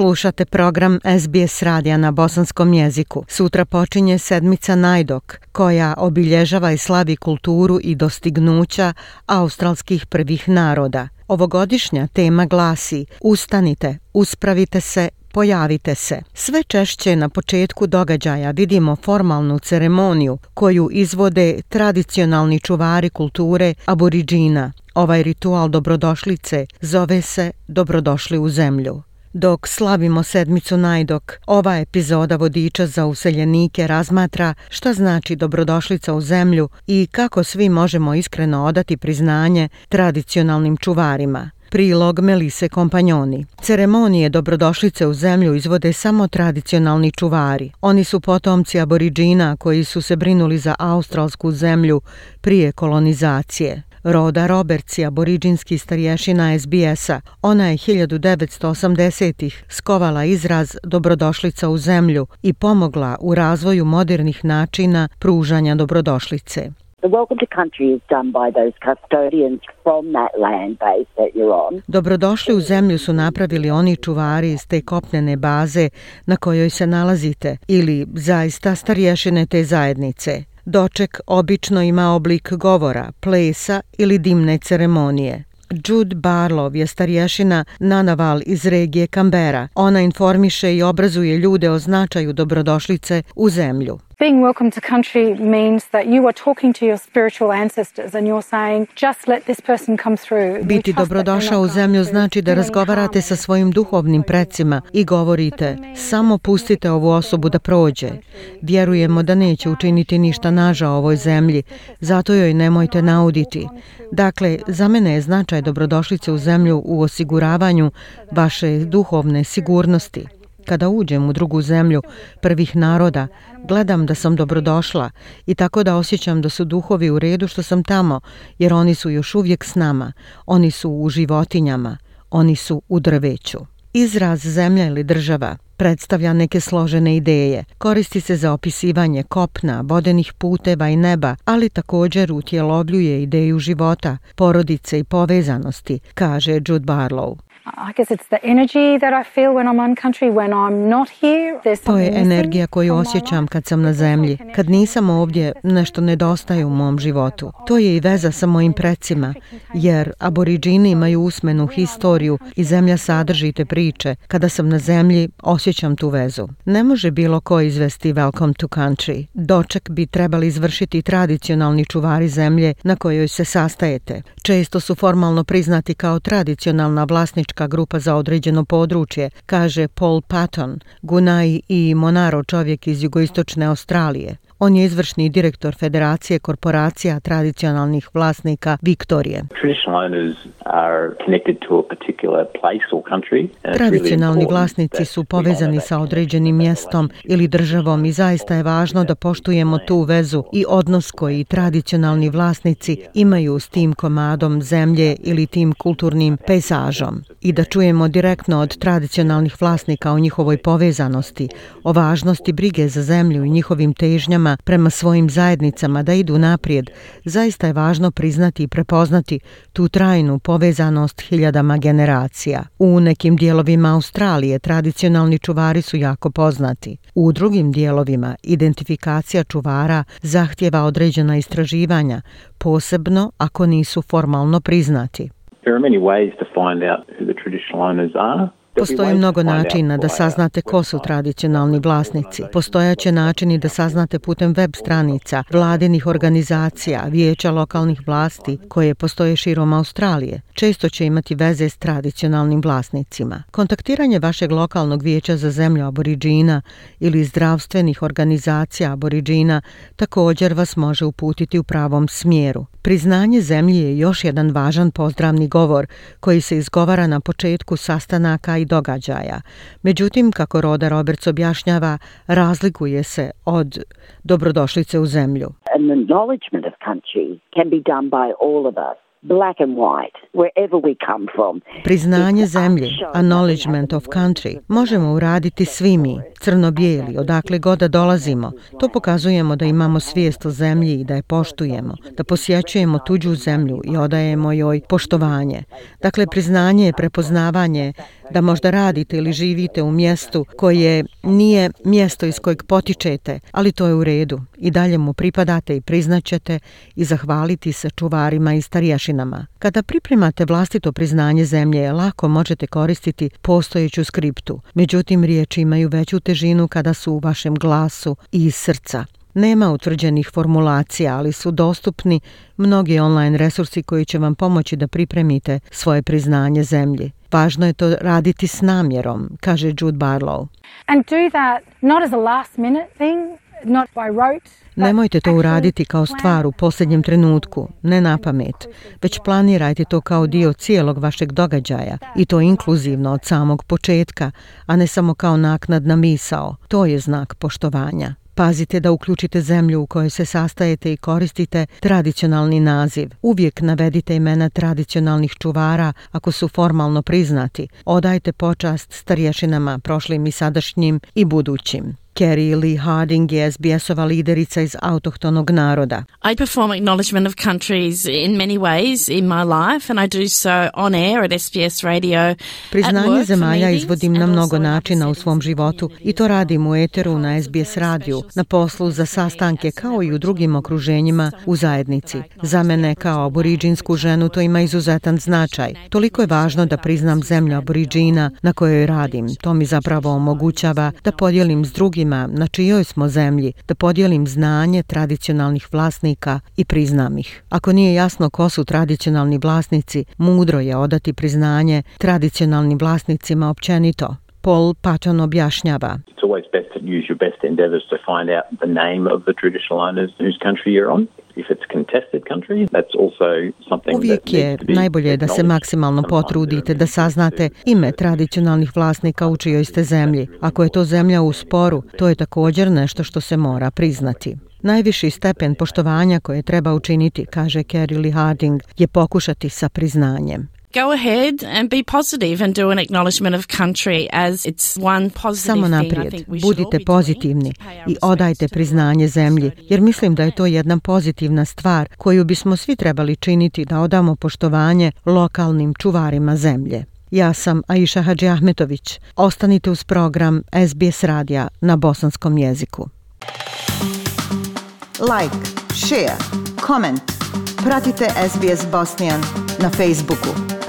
Slušate program SBS radija na bosanskom jeziku. Sutra počinje sedmica Najdok, koja obilježava i slavi kulturu i dostignuća australskih prvih naroda. Ovogodišnja tema glasi Ustanite, uspravite se, pojavite se. Sve češće na početku događaja vidimo formalnu ceremoniju koju izvode tradicionalni čuvari kulture aboriđina. Ovaj ritual dobrodošlice zove se Dobrodošli u zemlju. Dok slavimo sedmicu najdok, ova epizoda vodiča za useljenike razmatra šta znači dobrodošlica u zemlju i kako svi možemo iskreno odati priznanje tradicionalnim čuvarima. Prilog Melise Kompanjoni. Ceremonije dobrodošlice u zemlju izvode samo tradicionalni čuvari. Oni su potomci aboriđina koji su se brinuli za australsku zemlju prije kolonizacije. Roda Roberts je aboriđinski starješina SBS-a. Ona je 1980-ih skovala izraz dobrodošlica u zemlju i pomogla u razvoju modernih načina pružanja dobrodošlice. The welcome to country is done by those custodians from that land base that you're on. Dobrodošli u zemlju su napravili oni čuvari iz te kopnene baze na kojoj se nalazite ili zaista starješine te zajednice. Doček obično ima oblik govora, plesa ili dimne ceremonije. Jude Barlow je starješina Nanaval iz regije Kambera. Ona informiše i obrazuje ljude o značaju dobrodošlice u zemlju. Being welcome to country means that you are talking to your spiritual ancestors and you're saying just let this person come through. Biti dobrodošao u zemlju znači da razgovarate sa svojim duhovnim precima i govorite samo pustite ovu osobu da prođe. Vjerujemo da neće učiniti ništa naža ovoj zemlji, zato joj nemojte nauditi. Dakle, za mene je značaj dobrodošlice u zemlju u osiguravanju vaše duhovne sigurnosti. Kada uđem u drugu zemlju prvih naroda, gledam da sam dobrodošla i tako da osjećam da su duhovi u redu što sam tamo, jer oni su još uvijek s nama, oni su u životinjama, oni su u drveću. Izraz zemlja ili država predstavlja neke složene ideje. Koristi se za opisivanje kopna, vodenih puteva i neba, ali također utjelovljuje ideju života, porodice i povezanosti, kaže Jude Barlow. To je energija koju osjećam kad sam na zemlji. Kad nisam ovdje, nešto nedostaje u mom životu. To je i veza sa mojim precima, jer aboriđini imaju usmenu historiju i zemlja sadrži te priče. Kada sam na zemlji, osjećam tu vezu. Ne može bilo ko izvesti Welcome to Country. Doček bi trebali izvršiti tradicionalni čuvari zemlje na kojoj se sastajete. Često su formalno priznati kao tradicionalna vlasnička grupa za određeno područje, kaže Paul Patton, Gunai i Monaro čovjek iz jugoistočne Australije. On je izvršni direktor Federacije korporacija tradicionalnih vlasnika Viktorije. Tradicionalni vlasnici su povezani sa određenim mjestom ili državom i zaista je važno da poštujemo tu vezu i odnos koji tradicionalni vlasnici imaju s tim komadom zemlje ili tim kulturnim pejzažom i da čujemo direktno od tradicionalnih vlasnika o njihovoj povezanosti, o važnosti brige za zemlju i njihovim težnjama ljudima prema svojim zajednicama da idu naprijed, zaista je važno priznati i prepoznati tu trajnu povezanost hiljadama generacija. U nekim dijelovima Australije tradicionalni čuvari su jako poznati. U drugim dijelovima identifikacija čuvara zahtjeva određena istraživanja, posebno ako nisu formalno priznati. There are many ways to find out who the traditional owners are. Postoji mnogo načina da saznate ko su tradicionalni vlasnici. Postojaće načini da saznate putem web stranica, vladinih organizacija, vijeća lokalnih vlasti koje postoje širom Australije. Često će imati veze s tradicionalnim vlasnicima. Kontaktiranje vašeg lokalnog vijeća za zemlju aboriđina ili zdravstvenih organizacija aboriđina također vas može uputiti u pravom smjeru. Priznanje zemlji je još jedan važan pozdravni govor koji se izgovara na početku sastanaka i događaja. Međutim, kako Roda Roberts objašnjava, razlikuje se od dobrodošlice u zemlju. An acknowledgement of country can be done by all of us black and white, wherever we come from. Priznanje zemlje, acknowledgement of country, možemo uraditi svi mi, crno-bijeli, odakle god da dolazimo. To pokazujemo da imamo svijest o zemlji i da je poštujemo, da posjećujemo tuđu zemlju i odajemo joj poštovanje. Dakle, priznanje je prepoznavanje da možda radite ili živite u mjestu koje nije mjesto iz kojeg potičete, ali to je u redu. I dalje mu pripadate i priznaćete i zahvaliti se čuvarima i starješinama. Kada pripremate vlastito priznanje zemlje, lako možete koristiti postojeću skriptu. Međutim, riječi imaju veću težinu kada su u vašem glasu i iz srca. Nema utvrđenih formulacija, ali su dostupni mnogi online resursi koji će vam pomoći da pripremite svoje priznanje zemlji. Važno je to raditi s namjerom, kaže Jude Barlow. And do that not as a last minute thing, not by rote. Nemojte to uraditi kao stvar u posljednjem trenutku, ne na pamet, već planirajte to kao dio cijelog vašeg događaja i to inkluzivno od samog početka, a ne samo kao naknadna misao. To je znak poštovanja. Pazite da uključite zemlju u kojoj se sastajete i koristite tradicionalni naziv. Uvijek navedite imena tradicionalnih čuvara ako su formalno priznati. Odajte počast starješinama, prošlim i sadašnjim i budućim. Kerry Lee Harding je SBS-ova liderica iz autohtonog naroda. I perform acknowledgement of countries in many ways in my life and I do so on air at SBS radio. Priznanje zemalja izvodim na mnogo načina u svom životu i to radim u eteru na SBS radiju, na poslu za sastanke kao i u drugim okruženjima u zajednici. Za mene kao aboriđinsku ženu to ima izuzetan značaj. Toliko je važno da priznam zemlju aboriđina na kojoj radim. To mi zapravo omogućava da podijelim s drugim drugima na čijoj smo zemlji da podijelim znanje tradicionalnih vlasnika i priznam ih. Ako nije jasno ko su tradicionalni vlasnici, mudro je odati priznanje tradicionalnim vlasnicima općenito. Paul Patton objašnjava. It's always best to use your best endeavors to find out the name of the traditional owners whose country you're on. Uvijek je najbolje da se maksimalno potrudite da saznate ime tradicionalnih vlasnika u čijoj ste zemlji. Ako je to zemlja u sporu, to je također nešto što se mora priznati. Najviši stepen poštovanja koje treba učiniti, kaže Kerry Lee Harding, je pokušati sa priznanjem. Go ahead and be positive and do an acknowledgement of country as it's one positive Samo naprijed, budite pozitivni i odajte priznanje zemlji, jer mislim da je to jedna pozitivna stvar koju bismo svi trebali činiti da odamo poštovanje lokalnim čuvarima zemlje. Ja sam Aisha Hadži Ahmetović. Ostanite uz program SBS radija na bosanskom jeziku. Like, share, comment. Pratite SBS Bosnian na Facebooku.